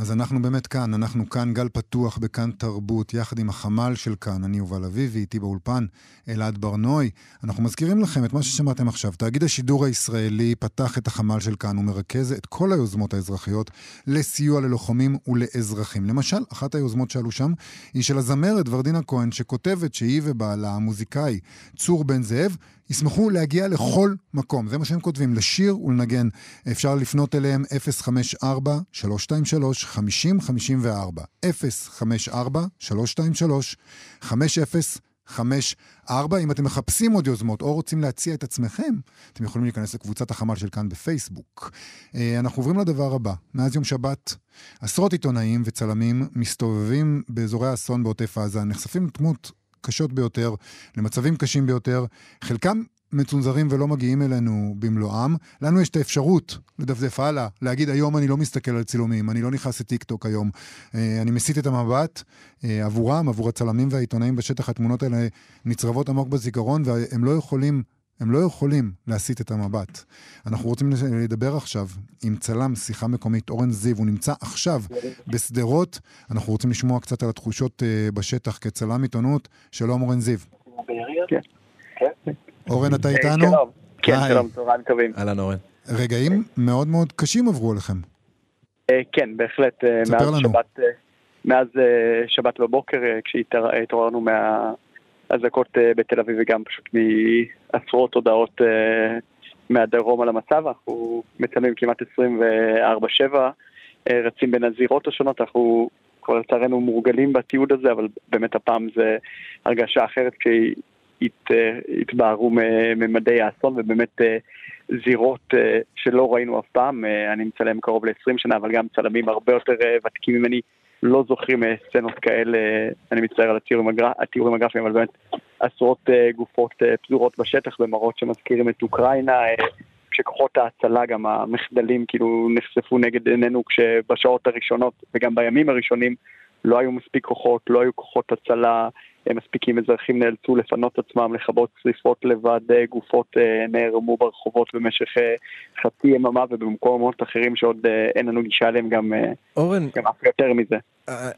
אז אנחנו באמת כאן, אנחנו כאן גל פתוח בכאן תרבות, יחד עם החמ"ל של כאן, אני יובל אביבי, איתי באולפן אלעד ברנוי. אנחנו מזכירים לכם את מה ששמעתם עכשיו. תאגיד השידור הישראלי פתח את החמ"ל של כאן, הוא מרכז את כל היוזמות האזרחיות לסיוע ללוחמים ולאזרחים. למשל, אחת היוזמות שעלו שם היא של הזמרת ורדינה כהן, שכותבת שהיא ובעלה, המוזיקאי צור בן זאב, ישמחו להגיע לכל מקום. זה מה שהם כותבים, לשיר ולנגן. אפשר לפנות אליהם 054-323-5054. 054-323-5054. אם אתם מחפשים עוד יוזמות או רוצים להציע את עצמכם, אתם יכולים להיכנס לקבוצת החמ"ל של כאן בפייסבוק. אה, אנחנו עוברים לדבר הבא. מאז יום שבת, עשרות עיתונאים וצלמים מסתובבים באזורי האסון בעוטף עזה, נחשפים לתמות קשות ביותר, למצבים קשים ביותר. חלקם מצונזרים ולא מגיעים אלינו במלואם. לנו יש את האפשרות לדפדף הלאה, להגיד היום אני לא מסתכל על צילומים, אני לא נכנס לטיק טוק היום. אה, אני מסיט את המבט אה, עבורם, עבור הצלמים והעיתונאים בשטח, התמונות האלה נצרבות עמוק בזיכרון והם לא יכולים הם לא יכולים להסיט את המבט. אנחנו רוצים לדבר עכשיו עם צלם שיחה מקומית, אורן זיו, הוא נמצא עכשיו בשדרות. אנחנו רוצים לשמוע קצת על התחושות uh, בשטח כצלם עיתונות. שלום, אורן זיו. כן, כן. אורן, אתה אה, איתנו? כן. שלום, צהריים טובים. אהלן אורן. רגעים מאוד מאוד קשים עברו עליכם. אה, כן, בהחלט, אה, ספר מאז לנו. שבת... אה, מאז אה, שבת בבוקר, אה, כשהתעוררנו מהאזעקות אה, בתל אביב וגם פשוט מעשרות הודעות אה, מהדרום על המצב, אנחנו מצלמים כמעט 24-7, אה, רצים בין הזירות השונות, אנחנו כבר לצערנו מורגלים בתיעוד הזה, אבל באמת הפעם זה הרגשה אחרת כשהתבהרו ממדי האסון ובאמת זירות שלא ראינו אף פעם, אני מצלם קרוב ל-20 שנה, אבל גם צלמים הרבה יותר ותיקים ממני לא זוכרים אה, סצנות כאלה, אה, אני מצטער על התיאורים הגר- התיאורים הגרפיים, אבל באמת עשרות אה, גופות פזורות בשטח במראות שמזכירים את אוקראינה, כשכוחות ההצלה, גם המחדלים כאילו נחשפו נגד עינינו כשבשעות הראשונות וגם בימים הראשונים לא היו מספיק כוחות, לא היו כוחות הצלה מספיקים, אזרחים נאלצו לפנות עצמם, לכבות שריפות לבד, אה, גופות אה, נערמו ברחובות במשך אה, חצי יממה ובמקומות אחרים שעוד אין לנו גישה אליהם גם, אורן, גם אף יותר מזה.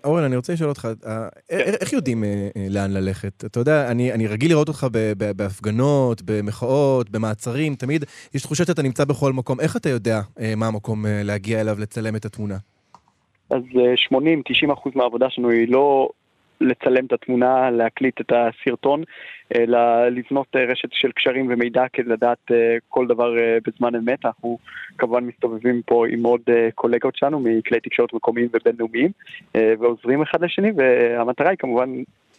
אורן, אני רוצה לשאול אותך, אה, איך יודעים לאן ללכת? אתה יודע, אני אני רגיל לראות אותך בהפגנות, במחאות, במעצרים, תמיד יש תחושה שאתה נמצא בכל מקום. איך אתה יודע מה המקום להגיע אליו, לצלם את התמונה? אז אה, 80-90 אחוז מהעבודה שלנו היא לא לצלם את התמונה, להקליט את הסרטון, אלא לבנות אה, רשת של קשרים ומידע כדי לדעת אה, כל דבר אה, בזמן אמת. אנחנו כמובן מסתובבים פה עם עוד אה, קולגות שלנו מכלי תקשורת מקומיים ובינלאומיים אה, ועוזרים אחד לשני, והמטרה היא כמובן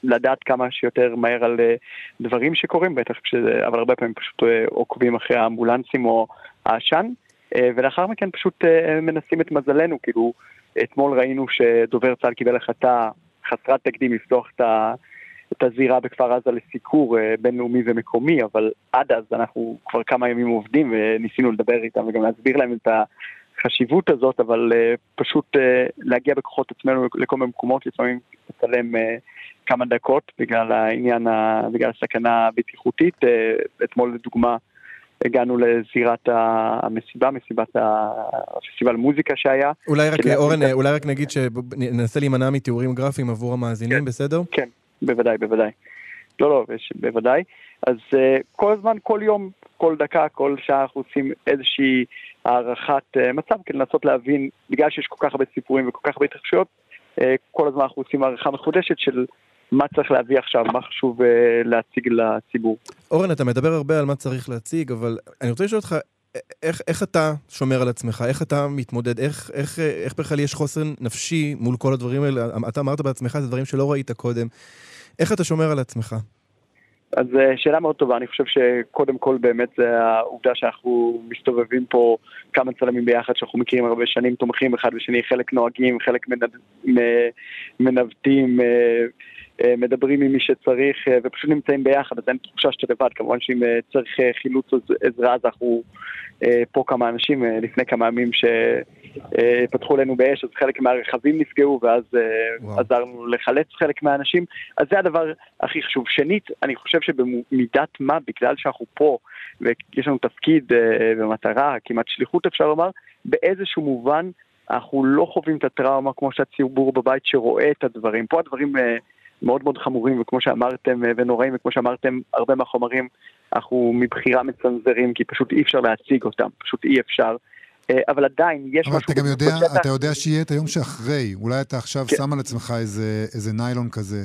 לדעת כמה שיותר מהר על אה, דברים שקורים, בטח כשזה, אבל הרבה פעמים פשוט אה, עוקבים אחרי האמבולנסים או העשן, אה, ולאחר מכן פשוט אה, מנסים את מזלנו, כאילו אתמול ראינו שדובר צה"ל קיבל החלטה חסרת תקדים לפתוח את, ה, את הזירה בכפר עזה לסיקור אה, בינלאומי ומקומי, אבל עד אז אנחנו כבר כמה ימים עובדים וניסינו לדבר איתם וגם להסביר להם את החשיבות הזאת, אבל אה, פשוט אה, להגיע בכוחות עצמנו לכל מיני מקומות, לפעמים לצלם כמה דקות בגלל העניין, בגלל הסכנה הבטיחותית. אתמול לדוגמה הגענו לזירת המסיבה, מסיבת הפסטיבל מוזיקה שהיה. אולי רק, אורן, אה, אולי רק נגיד שננסה להימנע מתיאורים גרפיים עבור המאזינים, כן. בסדר? כן, בוודאי, בוודאי. לא, לא, יש, בוודאי. אז uh, כל הזמן, כל יום, כל דקה, כל שעה אנחנו עושים איזושהי הערכת uh, מצב כדי לנסות להבין, בגלל שיש כל כך הרבה סיפורים וכל כך הרבה התרחשויות, uh, כל הזמן אנחנו עושים הערכה מחודשת של מה צריך להביא עכשיו, מה חשוב uh, להציג לציבור. אורן, אתה מדבר הרבה על מה צריך להציג, אבל אני רוצה לשאול אותך, איך, איך אתה שומר על עצמך? איך אתה מתמודד? איך, איך, איך בכלל יש חוסן נפשי מול כל הדברים האלה? אתה אמרת בעצמך, זה דברים שלא ראית קודם. איך אתה שומר על עצמך? אז אה, שאלה מאוד טובה, אני חושב שקודם כל באמת זה העובדה שאנחנו מסתובבים פה כמה צלמים ביחד שאנחנו מכירים הרבה שנים, תומכים אחד בשני, חלק נוהגים, חלק מנד... מ- מנווטים, אה, אה, מדברים עם מי שצריך אה, ופשוט נמצאים ביחד, אז אין תחושה שאתה לבד, כמובן שאם אה, צריך אה, חילוץ עזרה אז אנחנו אה, פה כמה אנשים אה, לפני כמה ימים שפתחו עלינו באש, אז חלק מהרכבים נפגעו ואז אה, וואו. עזרנו לחלץ חלק מהאנשים, אז זה הדבר הכי חשוב. שנית, אני חושב שבמידת מה, בגלל שאנחנו פה ויש לנו תפקיד אה, ומטרה, כמעט שליחות אפשר לומר, באיזשהו מובן אנחנו לא חווים את הטראומה כמו שהציבור בבית שרואה את הדברים. פה הדברים אה, מאוד מאוד חמורים, וכמו שאמרתם, אה, ונוראים, וכמו שאמרתם, הרבה מהחומרים אנחנו מבחירה מצנזרים, כי פשוט אי אפשר להציג אותם, פשוט אי אפשר. אה, אבל עדיין יש אבל משהו... אתה גם יודע, בשטח- אתה יודע שיהיה את היום שאחרי. אולי אתה עכשיו כן. שם על עצמך איזה, איזה ניילון כזה.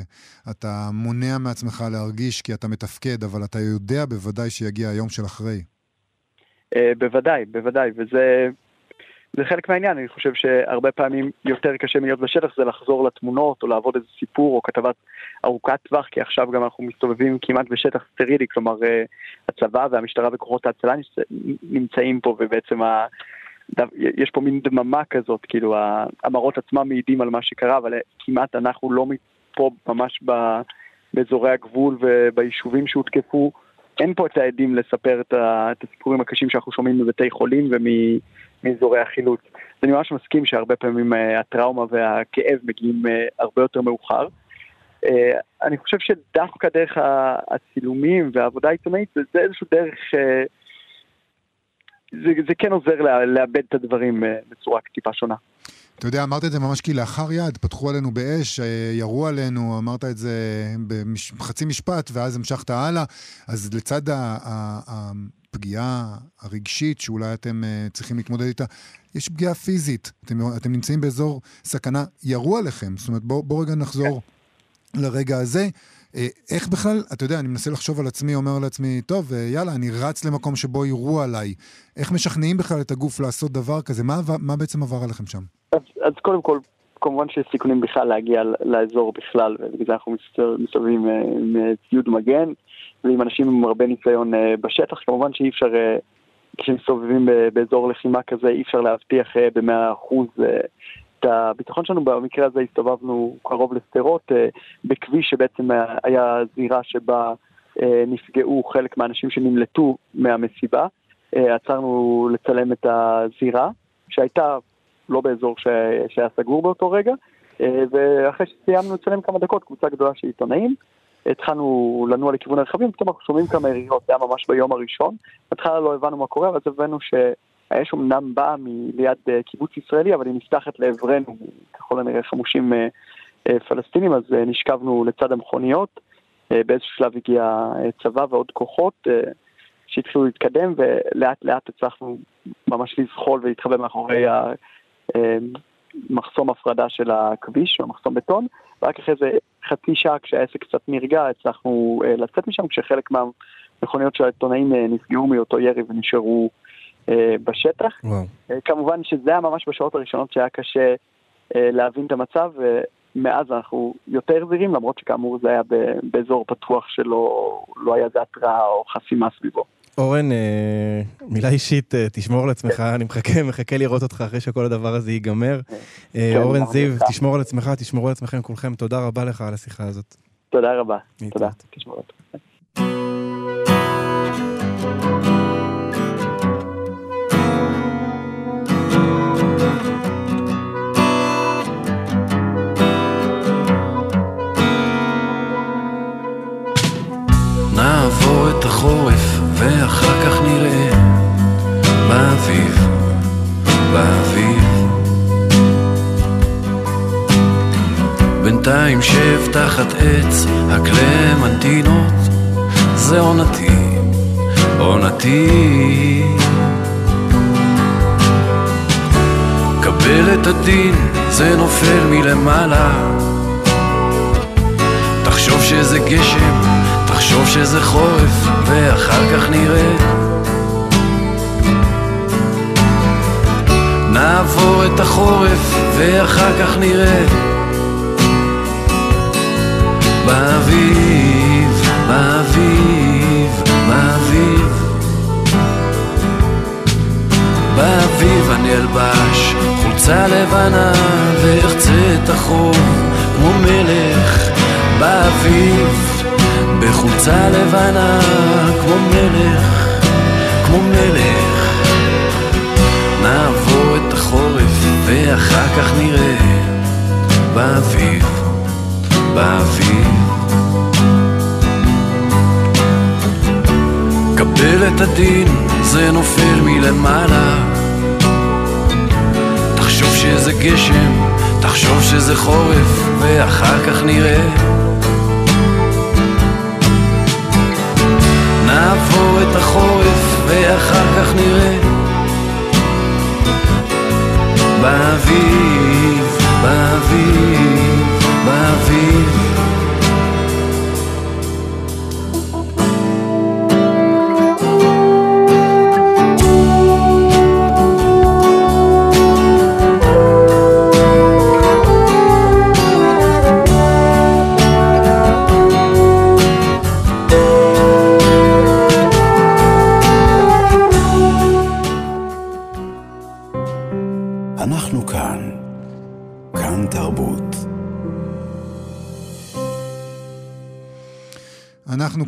אתה מונע מעצמך להרגיש כי אתה מתפקד, אבל אתה יודע בוודאי שיגיע היום של אחרי. אה, בוודאי, בוודאי, וזה זה חלק מהעניין, אני חושב שהרבה פעמים יותר קשה מלהיות בשטח זה לחזור לתמונות או לעבוד איזה סיפור או כתבת ארוכת טווח, כי עכשיו גם אנחנו מסתובבים כמעט בשטח סטרילי, כלומר אה, הצבא והמשטרה וכוחות ההצלה נמצ- נמצאים פה ובעצם ה... יש פה מין דממה כזאת, כאילו המראות עצמם מעידים על מה שקרה, אבל אה, כמעט אנחנו לא פה ממש באזורי הגבול וביישובים שהותקפו. אין פה את העדים לספר את, את הסיפורים הקשים שאנחנו שומעים מבתי חולים ומאזורי החילוץ. אני ממש מסכים שהרבה פעמים אה, הטראומה והכאב מגיעים אה, הרבה יותר מאוחר. אה, אני חושב שדווקא דרך הצילומים והעבודה העיתונאית זה, איזשהו דרך... זה, זה כן עוזר לאבד את הדברים בצורה טיפה שונה. אתה יודע, אמרת את זה ממש כלאחר יד, פתחו עלינו באש, ירו עלינו, אמרת את זה בחצי משפט, ואז המשכת הלאה. אז לצד הפגיעה הרגשית שאולי אתם uh, צריכים להתמודד איתה, יש פגיעה פיזית. אתם, אתם נמצאים באזור סכנה, ירו עליכם. זאת אומרת, בואו בוא רגע נחזור לרגע הזה. אה, איך בכלל, אתה יודע, אני מנסה לחשוב על עצמי, אומר לעצמי, טוב, אה, יאללה, אני רץ למקום שבו יירו עליי. איך משכנעים בכלל את הגוף לעשות דבר כזה? מה, מה בעצם עבר עליכם שם? אז, אז קודם כל, כמובן שיש סיכונים בכלל להגיע לאזור בכלל, ובגלל זה אנחנו מסתובב- מסתובבים אה, עם אה, ציוד מגן, ועם אנשים עם הרבה ניסיון אה, בשטח. כמובן שאי אפשר, אה, כשמסתובבים ב- באזור לחימה כזה, אי אפשר להבטיח אה, במאה אחוז אה, את הביטחון שלנו. במקרה הזה הסתובבנו קרוב לשדרות, אה, בכביש שבעצם היה- זירה שבה אה, נפגעו חלק מהאנשים שנמלטו מהמסיבה. אה, עצרנו לצלם את הזירה, שהייתה לא באזור ש... שהיה סגור באותו רגע, אה, ואחרי שסיימנו לצלם כמה דקות, קבוצה גדולה של עיתונאים, התחלנו לנוע לכיוון הרכבים, פתאום אנחנו שומעים כמה יריות, זה היה ממש ביום הראשון, בהתחלה לא הבנו מה קורה, ואז הבנו שהאש אמנם באה מליד אה, קיבוץ ישראלי, אבל היא נפתחת לעברנו, ככל הנראה חמושים אה, אה, פלסטינים, אז נשכבנו לצד המכוניות, באיזשהו שלב הגיע צבא ועוד כוחות, שהתחילו להתקדם, ולאט לאט הצלחנו ממש לזחול ולהתחבא מאחורי המחסום הפרדה של הכביש, או מחסום בטון, ורק אחרי זה חצי שעה כשהעסק קצת נרגע, הצלחנו אה, לצאת משם, כשחלק מהמכוניות של העיתונאים אה, נפגעו מאותו ירי ונשארו אה, בשטח. וואו. אה, כמובן שזה היה ממש בשעות הראשונות שהיה קשה אה, להבין את המצב, ומאז אנחנו יותר זהירים, למרות שכאמור זה היה באזור פתוח שלא לא היה איזה התראה או חסימה סביבו. אורן, אה, מילה אישית, אה, תשמור על עצמך, אני מחכה, מחכה לראות אותך אחרי שכל הדבר הזה ייגמר. אה, כן, אורן זיו. תשמור על עצמך, תשמרו על עצמכם כולכם, תודה רבה לך על השיחה הזאת. תודה רבה. תודה. תשמעו אותו. נעבור את החורף ואחר כך נראה באביב, באביב. בינתיים שב תחת עץ הקלמנטינות, זה עונתי, עונתי. קבל את הדין, זה נופל מלמעלה. תחשוב שזה גשם, תחשוב שזה חורף, ואחר כך נראה. נעבור את החורף, ואחר כך נראה. באביב, באביב, באביב. באביב אני אלבש חולצה לבנה ואחצה את החור כמו מלך באביב בחולצה לבנה כמו מלך, כמו מלך נעבור את החורף ואחר כך נראה באביב, באביב קבל את הדין, זה נופל מלמעלה תחשוב שזה גשם, תחשוב שזה חורף, ואחר כך נראה. נעבור את החורף, ואחר כך נראה. באביב, באביב, באביב.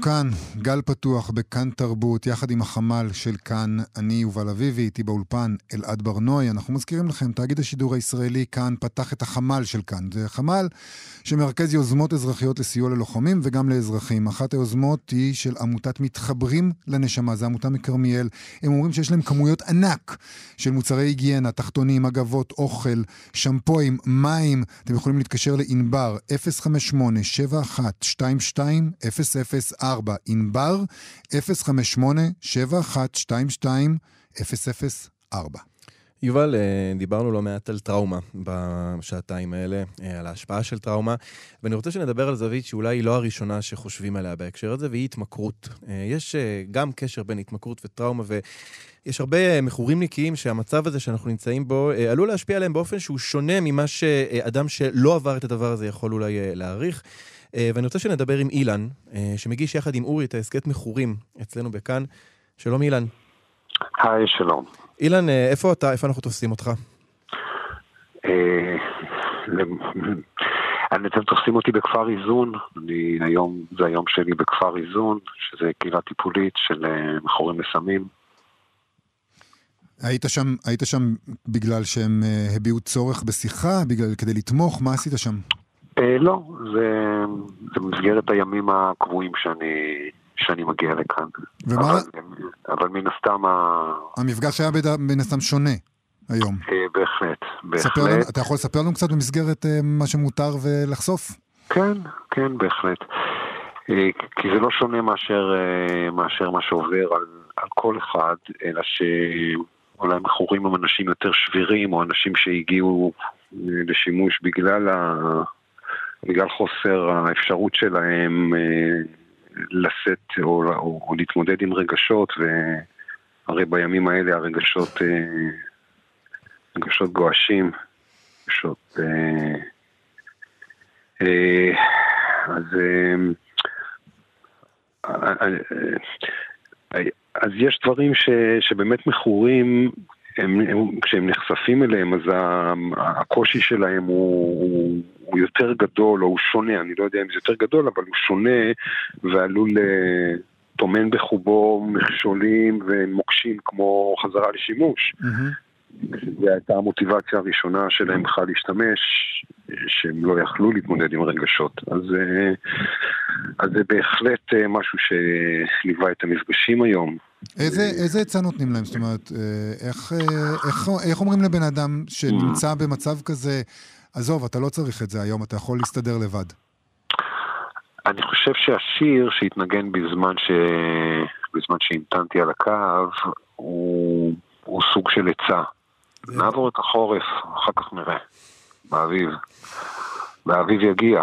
אנחנו כאן, גל פתוח בכאן תרבות, יחד עם החמ"ל של כאן, אני יובל אביבי, איתי באולפן אלעד ברנועי. אנחנו מזכירים לכם, תאגיד השידור הישראלי כאן פתח את החמ"ל של כאן. זה חמ"ל שמרכז יוזמות אזרחיות לסיוע ללוחמים וגם לאזרחים. אחת היוזמות היא של עמותת מתחברים לנשמה, זו עמותה מכרמיאל. הם אומרים שיש להם כמויות ענק של מוצרי היגיינה, תחתונים, אגבות, אוכל, שמפואים, מים. אתם יכולים להתקשר לענבר, 058-7122-00. ענבר, 058-7122-004. יובל, אה, דיברנו לא מעט על טראומה בשעתיים האלה, אה, על ההשפעה של טראומה, ואני רוצה שנדבר על זווית שאולי היא לא הראשונה שחושבים עליה בהקשר הזה, והיא התמכרות. אה, יש גם קשר בין התמכרות וטראומה, ויש הרבה מכורים נקיים שהמצב הזה שאנחנו נמצאים בו עלול להשפיע עליהם באופן שהוא שונה ממה שאדם שלא עבר את הדבר הזה יכול אולי להעריך. אה, ואני רוצה שנדבר עם אילן, אה, שמגיש יחד עם אורי את ההסכת מכורים אצלנו בכאן. שלום אילן. היי, שלום. אילן, אה, איפה אתה? איפה אנחנו תופסים אותך? אני- אתם תופסים אותי בכפר איזון, אני היום, זה היום שלי בכפר איזון, שזה קהילה טיפולית של מכורים לסמים. היית שם, היית שם בגלל שהם הביעו צורך בשיחה, בגלל, כדי לתמוך? מה עשית שם? אה, לא, זה, זה במסגרת הימים הקבועים שאני, שאני מגיע לכאן. ומה, אבל, אבל מן הסתם, ה... המפגש היה בד- מן הסתם שונה היום. אה, בהחלט, ספר לנו, בהחלט. אתה יכול לספר לנו קצת במסגרת אה, מה שמותר ולחשוף? כן, כן, בהחלט. כי זה לא שונה מאשר, מאשר מה שעובר על, על כל אחד, אלא שאולי מכורים הם אנשים יותר שבירים, או אנשים שהגיעו לשימוש בגלל, ה, בגלל חוסר האפשרות שלהם אה, לשאת או, או, או להתמודד עם רגשות, והרי בימים האלה הרגשות אה, רגשות גועשים, רגשות... אה, אז אז יש דברים ש, שבאמת מכורים, הם, הם, כשהם נחשפים אליהם, אז הקושי שלהם הוא, הוא, הוא יותר גדול, או הוא שונה, אני לא יודע אם זה יותר גדול, אבל הוא שונה ועלול אה, טומן בחובו מכשולים ומוקשים כמו חזרה לשימוש. זו הייתה המוטיבציה הראשונה שלהם בכלל להשתמש, שהם לא יכלו להתמודד עם רגשות. אז, אה, אז זה בהחלט אה, משהו שליווה את המפגשים היום. איזה, איזה עצה נותנים להם? זאת אומרת, אה, איך, אה, איך, איך אומרים לבן אדם שנמצא במצב כזה, עזוב, אתה לא צריך את זה היום, אתה יכול להסתדר לבד. אני חושב שהשיר שהתנגן בזמן, ש... בזמן שהמתנתי על הקו, הוא, הוא סוג של עצה. נעבור את החורף, אחר כך נראה. באביב. באביב יגיע.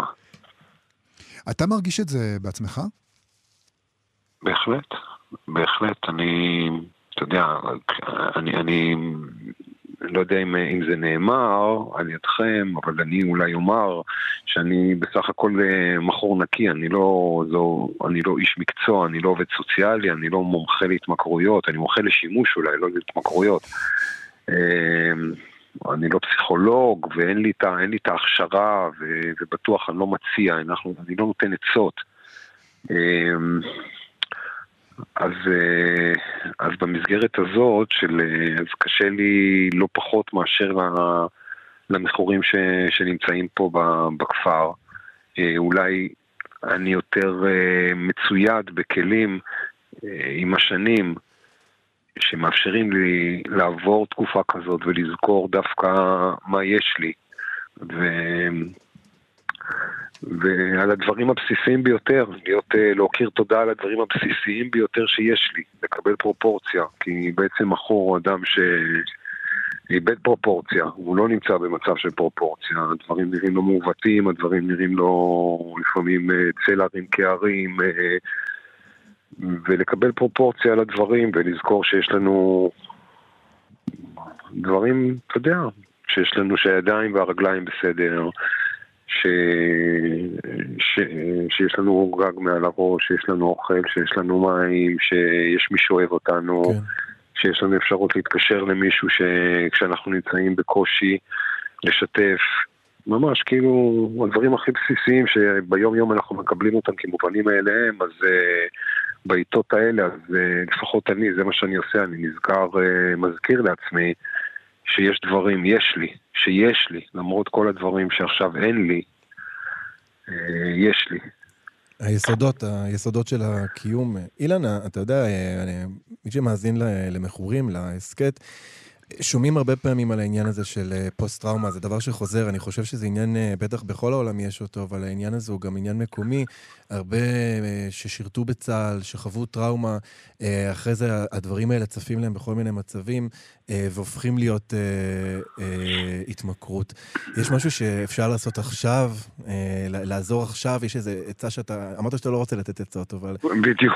אתה מרגיש את זה בעצמך? בהחלט, בהחלט. אני, אתה יודע, אני, אני לא יודע אם, אם זה נאמר על ידכם, אבל אני אולי אומר שאני בסך הכל אה, מכור נקי, אני לא, זו, אני לא איש מקצוע, אני לא עובד סוציאלי, אני לא מומחה להתמכרויות, אני מומחה לשימוש אולי, לא להתמכרויות. אה, אני לא פסיכולוג ואין לי את, ההכשרה ובטוח אני לא מציע, אנחנו, אני לא נותן עצות. אז, אה, אז במסגרת הזאת של, אה, אז קשה לי לא פחות מאשר למכורים שנמצאים פה בכפר. אה, אולי אני יותר מצויד בכלים עם השנים שמאפשרים לי לעבור תקופה כזאת ולזכור דווקא מה יש לי. ו... ועל הדברים הבסיסיים ביותר, להיות, אה, להכיר תודה על הדברים הבסיסיים ביותר שיש לי, לקבל פרופורציה, כי בעצם מכור הוא אדם שאיבד פרופורציה, הוא לא נמצא במצב של פרופורציה, הדברים נראים לו מעוותים, הדברים נראים לו לפעמים אה, צל הרים כהרים, אה, ולקבל פרופורציה על הדברים ולזכור שיש לנו דברים, אתה יודע, שיש לנו שהידיים והרגליים בסדר, ש... ש... שיש לנו גג מעל הראש, שיש לנו אוכל, שיש לנו מים, שיש מי שאוהב אותנו, כן. שיש לנו אפשרות להתקשר למישהו שכשאנחנו נמצאים בקושי, לשתף. ממש, כאילו, הדברים הכי בסיסיים שביום יום אנחנו מקבלים אותם כמובנים מאליהם, אז uh, בעיתות האלה, אז uh, לפחות אני, זה מה שאני עושה, אני נזכר, uh, מזכיר לעצמי שיש דברים, יש לי, שיש לי, למרות כל הדברים שעכשיו אין לי, uh, יש לי. היסודות, היסודות של הקיום. אילן, אתה יודע, אני- מי שמאזין למכורים, להסכת, שומעים הרבה פעמים על העניין הזה של אה, פוסט-טראומה, זה דבר שחוזר, אני חושב שזה עניין, אה, בטח בכל העולם יש אותו, אבל העניין הזה הוא גם עניין מקומי. הרבה אה, ששירתו בצה"ל, שחוו טראומה, אה, אחרי זה הדברים האלה צפים להם בכל מיני מצבים, אה, והופכים להיות אה, אה, התמכרות. יש משהו שאפשר לעשות עכשיו, אה, לעזור עכשיו? יש איזו עצה שאתה... אמרת שאתה לא רוצה לתת עצות, אבל... בדיוק.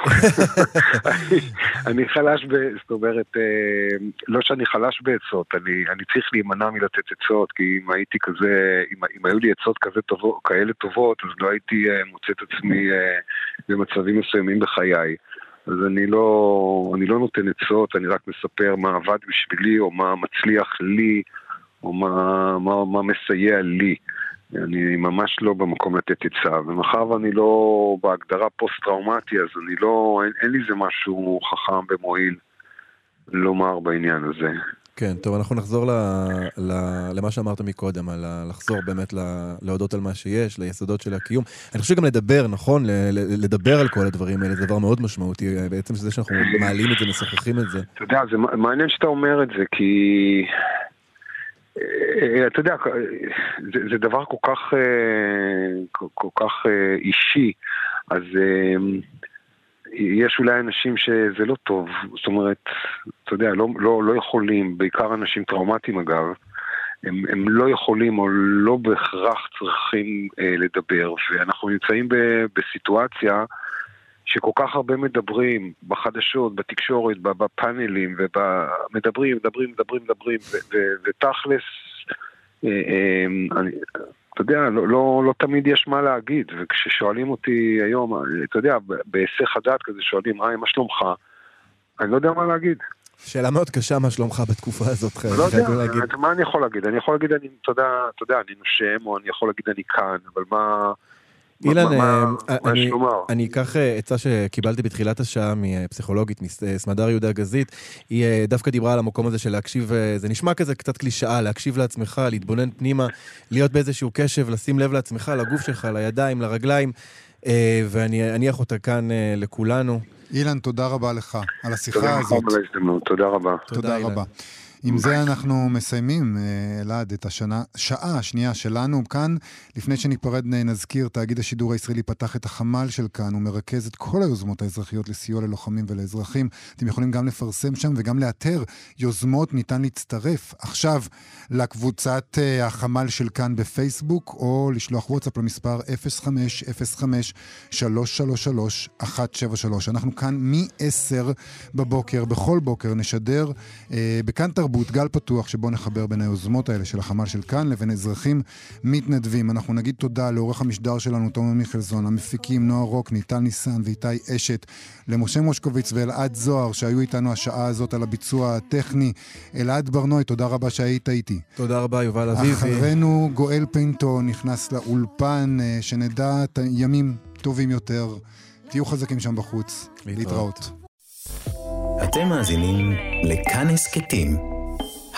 אני- אני חלש ב... זאת אומרת, אה, לא שאני חלש בעצות, אני, אני צריך להימנע מלתת עצות, כי אם הייתי כזה, אם, אם היו לי עצות כזה טובות, כאלה טובות, אז לא הייתי אה, מוצא את עצמי אה, במצבים מסוימים בחיי. אז אני לא, אני לא נותן עצות, אני רק מספר מה עבד בשבילי, או מה מצליח לי, או מה, מה, מה מסייע לי. אני ממש לא במקום לתת עצה, ומאחר ואני לא בהגדרה פוסט-טראומטי, אז אני לא, אין, אין לי איזה משהו חכם ומועיל לומר בעניין הזה. כן, טוב, אנחנו נחזור ל, ל, למה שאמרת מקודם, על לחזור באמת ל, להודות על מה שיש, ליסודות של הקיום. אני חושב גם לדבר, נכון? לדבר על כל הדברים האלה, זה דבר מאוד משמעותי. בעצם זה שאנחנו מעלים את זה, משוחחים את זה. אתה יודע, זה מעניין שאתה אומר את זה, כי... אה, אתה יודע, זה, זה דבר כל כך, אה, כל, כך אה, אישי, אז אה, יש אולי אנשים שזה לא טוב, זאת אומרת, אתה יודע, לא, לא, לא יכולים, בעיקר אנשים טראומטיים אגב, הם, הם לא יכולים או לא בהכרח צריכים אה, לדבר, ואנחנו נמצאים ב, בסיטואציה שכל כך הרבה מדברים בחדשות, בתקשורת, בפאנלים, ומדברים, מדברים, מדברים, מדברים, ותכלס, אה, אה, אני, אתה יודע, לא, לא, לא תמיד יש מה להגיד, וכששואלים אותי היום, אתה יודע, בהיסח הדעת כזה שואלים, היי, מה שלומך? אני לא יודע מה להגיד. שאלה מאוד קשה, מה שלומך בתקופה הזאת, חייב לא יודע, להגיד. מה אני יכול להגיד? אני יכול להגיד, אני, אתה יודע, אני נושם, או אני יכול להגיד, אני כאן, אבל מה... אילן, מה- מה- אה, מה אני- יש לומר? אני אקח אה, עצה שקיבלתי בתחילת השעה מפסיכולוגית, מס- אה, סמדר יהודה גזית. היא אה, דווקא דיברה על המקום הזה של להקשיב, אה, זה נשמע כזה קצת קלישאה, להקשיב לעצמך, להתבונן פנימה, להיות באיזשהו קשב, לשים לב לעצמך, לגוף שלך, לידיים, לרגליים, אה, ואני אניח אותה כאן אה, לכולנו. אילן, תודה רבה לך על השיחה תודה הזאת. תודה רבה. תודה רבה. עם זה אנחנו מסיימים, אה, אלעד, את השנה, שעה השנייה שלנו כאן. לפני שניפרד נזכיר, תאגיד השידור הישראלי פתח את החמ"ל של כאן, הוא מרכז את כל היוזמות האזרחיות לסיוע ללוחמים ולאזרחים. אתם יכולים גם לפרסם שם וגם לאתר יוזמות, ניתן להצטרף עכשיו לקבוצת אה, החמ"ל של כאן בפייסבוק, או לשלוח וואטסאפ למספר 05-05-333-173. אנחנו כאן מ-10 בבוקר, בכל בוקר נשדר אה, בכאן תרבות, גל פתוח, שבו נחבר בין היוזמות האלה של החמ"ל של כאן לבין אזרחים מתנדבים. אנחנו נגיד תודה לעורך המשדר שלנו, תומר מיכלזון, המפיקים נועה רוקני, טל ניסן ואיתי אשת, למשה מושקוביץ ואלעד זוהר, שהיו איתנו השעה הזאת על הביצוע הטכני. אלעד ברנועי, תודה רבה שהיית איתי. תודה רבה, יובל אביבי. אחרינו גואל פיינטו נכנס לאולפן, אה, שנדע ת- ימים טובים יותר. תהיו חזקים שם בחוץ. להתראות. אתם מאזינים לכאן הסכתים,